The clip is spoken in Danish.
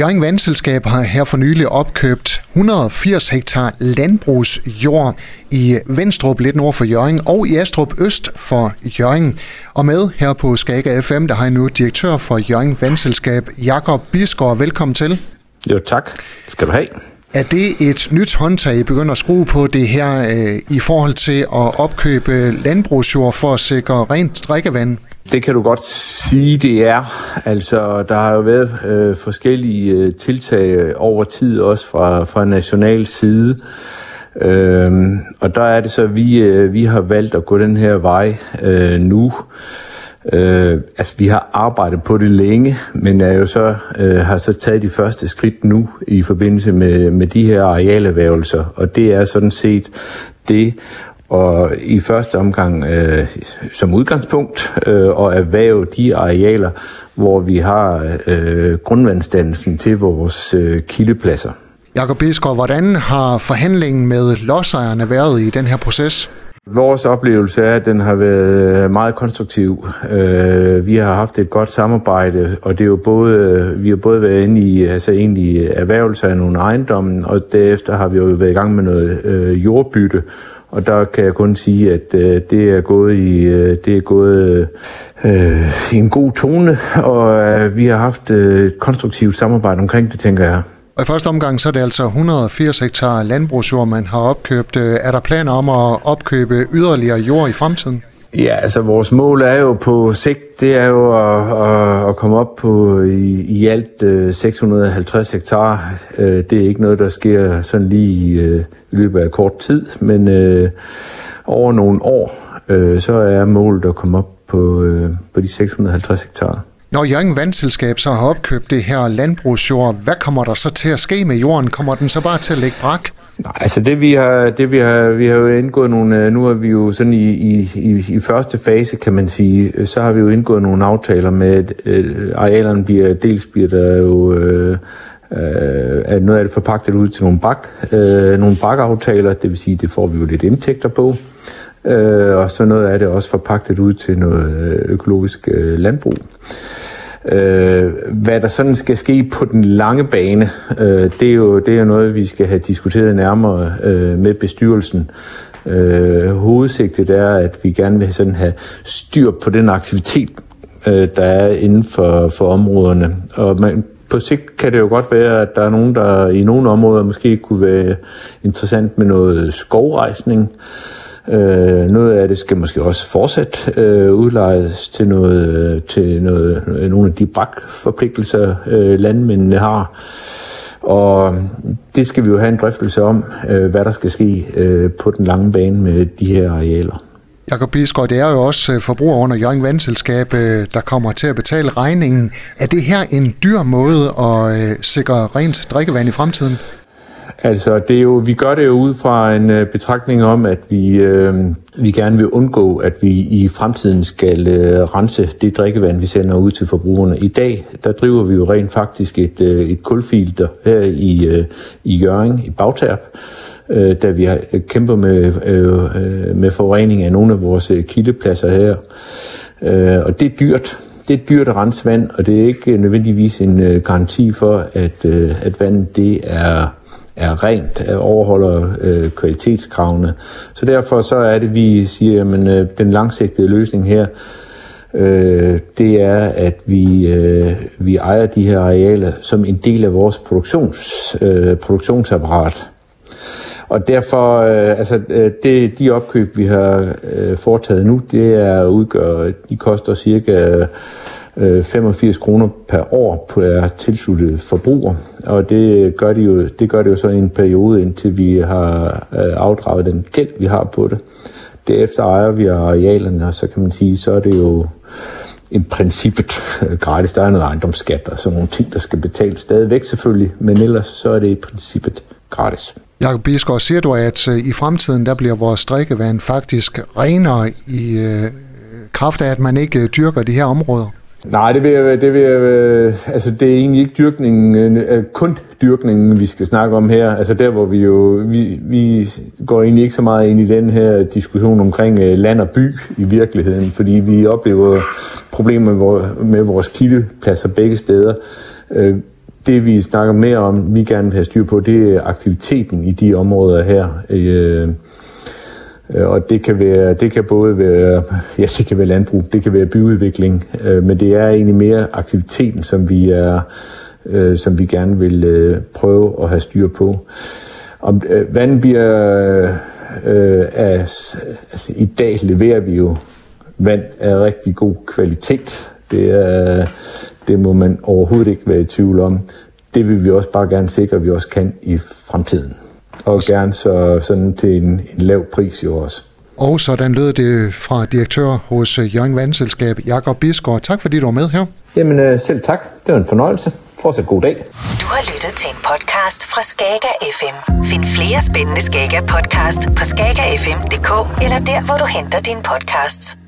Jørgen Vandselskab har her for nylig opkøbt 180 hektar landbrugsjord i Vendstrup, lidt nord for Jørgen, og i Astrup Øst for Jørgen. Og med her på Skaga FM, der har jeg nu direktør for Jørgen Vandselskab, Jakob Bisgaard. Velkommen til. Jo, tak. Skal du have. Er det et nyt håndtag, I begynder at skrue på det her øh, i forhold til at opkøbe landbrugsjord for at sikre rent drikkevand? Det kan du godt sige, det er. Altså, der har jo været øh, forskellige øh, tiltag øh, over tid, også fra, fra national side. Øhm, og der er det så, at vi, øh, vi har valgt at gå den her vej øh, nu. Øh, altså, vi har arbejdet på det længe, men er jo så, øh, har så taget de første skridt nu i forbindelse med, med de her arealerhvervelser. Og det er sådan set det og i første omgang øh, som udgangspunkt øh, og erhverve de arealer, hvor vi har øh, grundvandsdannelsen til vores øh, kildepladser. Jakob Bisgaard, hvordan har forhandlingen med lodsejerne været i den her proces? Vores oplevelse er, at den har været meget konstruktiv. Øh, vi har haft et godt samarbejde, og det er jo både, vi har både været inde i altså egentlig erhvervelse af nogle ejendomme, og derefter har vi jo været i gang med noget øh, jordbytte, og der kan jeg kun sige, at øh, det er gået i øh, det er gået øh, i en god tone, og øh, vi har haft øh, et konstruktivt samarbejde omkring det, tænker jeg. Og i første omgang så er det altså 180 hektar landbrugsjord, man har opkøbt. Øh, er der planer om at opkøbe yderligere jord i fremtiden? Ja, altså vores mål er jo på sigt, det er jo at, at, at komme op på i, i alt øh, 650 hektar. Øh, det er ikke noget, der sker sådan lige i, i løbet af kort tid, men øh, over nogle år, øh, så er målet at komme op på, øh, på de 650 hektar. Når Jørgen Vandselskab så har opkøbt det her landbrugsjord, hvad kommer der så til at ske med jorden? Kommer den så bare til at lægge brak? Nej, altså det vi har, det vi har, vi har jo indgået nogle, øh, nu er vi jo sådan i, i, i, i første fase, kan man sige, så har vi jo indgået nogle aftaler med, at øh, arealerne bliver, dels bliver der jo, øh, øh, at noget af det forpagtet ud til nogle bak, øh, nogle bakaftaler, det vil sige, det får vi jo lidt indtægter på. Øh, og så noget af det også forpagtet ud til noget øh, økologisk øh, landbrug. Øh, hvad der sådan skal ske på den lange bane, øh, det, er jo, det er jo noget, vi skal have diskuteret nærmere øh, med bestyrelsen. Øh, hovedsigtet er, at vi gerne vil sådan have styr på den aktivitet, øh, der er inden for, for områderne. Og man, på sigt kan det jo godt være, at der er nogen, der i nogle områder måske kunne være interessant med noget skovrejsning. Øh, Øh, noget af det skal måske også fortsat øh, udlejes til, noget, øh, til noget, øh, nogle af de brakforpligtelser, øh, landmændene har. Og det skal vi jo have en drøftelse om, øh, hvad der skal ske øh, på den lange bane med de her arealer. Jakob Bisgaard, det er jo også øh, forbruger under Jørgen Vandselskab, der kommer til at betale regningen. Er det her en dyr måde at sikre rent drikkevand i fremtiden? Altså, det er jo, vi gør det jo ud fra en øh, betragtning om, at vi, øh, vi gerne vil undgå, at vi i fremtiden skal øh, rense det drikkevand, vi sender ud til forbrugerne. I dag, der driver vi jo rent faktisk et, øh, et kulfilter her i, øh, i Jøring, i Bagterp, øh, da vi har øh, med, øh, øh, med forurening af nogle af vores øh, kildepladser her. Øh, og det er dyrt. Det er dyrt at rense vand, og det er ikke nødvendigvis en øh, garanti for, at, øh, at vandet det er er rent, overholder øh, kvalitetskravene. Så derfor så er det, vi siger, at øh, den langsigtede løsning her, øh, det er, at vi, øh, vi ejer de her arealer som en del af vores produktions, øh, produktionsapparat. Og derfor, øh, altså øh, det, de opkøb, vi har øh, foretaget nu, det er udgør, de koster cirka Øh, 85 kroner per år per tilsluttet forbruger, og det gør, det, jo, det gør det jo så i en periode, indtil vi har øh, afdraget den gæld, vi har på det. Derefter ejer vi arealerne, og så kan man sige, så er det jo i princippet øh, gratis. Der er noget ejendomsskat og sådan nogle ting, der skal betales stadigvæk selvfølgelig, men ellers så er det i princippet gratis. Jakob Bisgaard, siger du, at i fremtiden der bliver vores drikkevand faktisk renere i øh, kraft af, at man ikke dyrker de her områder? Nej, det vil jeg, det vil jeg, øh, altså det er egentlig ikke dyrkningen, øh, øh, kun dyrkningen, vi skal snakke om her. Altså der, hvor vi jo, vi, vi går egentlig ikke så meget ind i den her diskussion omkring land og by i virkeligheden, fordi vi oplever problemer med vores kildepladser begge steder. Det vi snakker mere om, vi gerne vil have styr på, det er aktiviteten i de områder her. Øh, og det kan, være, det kan både være, ja, det kan være landbrug, det kan være byudvikling, øh, men det er egentlig mere aktiviteten, som vi, er, øh, som vi gerne vil øh, prøve at have styr på. Om øh, vand bliver øh, af, altså, i dag leverer vi jo vand af rigtig god kvalitet. Det, er, det må man overhovedet ikke være i tvivl om. Det vil vi også bare gerne sikre, at vi også kan i fremtiden. Og gerne så, sådan til en, en lav pris jo også. Og sådan lød det fra direktør hos Jørgen Vandselskab, Jakob Bisgaard. Tak fordi du var med her. Jamen øh, selv tak. Det var en fornøjelse. Fortsat god dag. Du har lyttet til en podcast fra Skager FM. Find flere spændende Skager podcast på skagerfm.dk eller der, hvor du henter dine podcasts.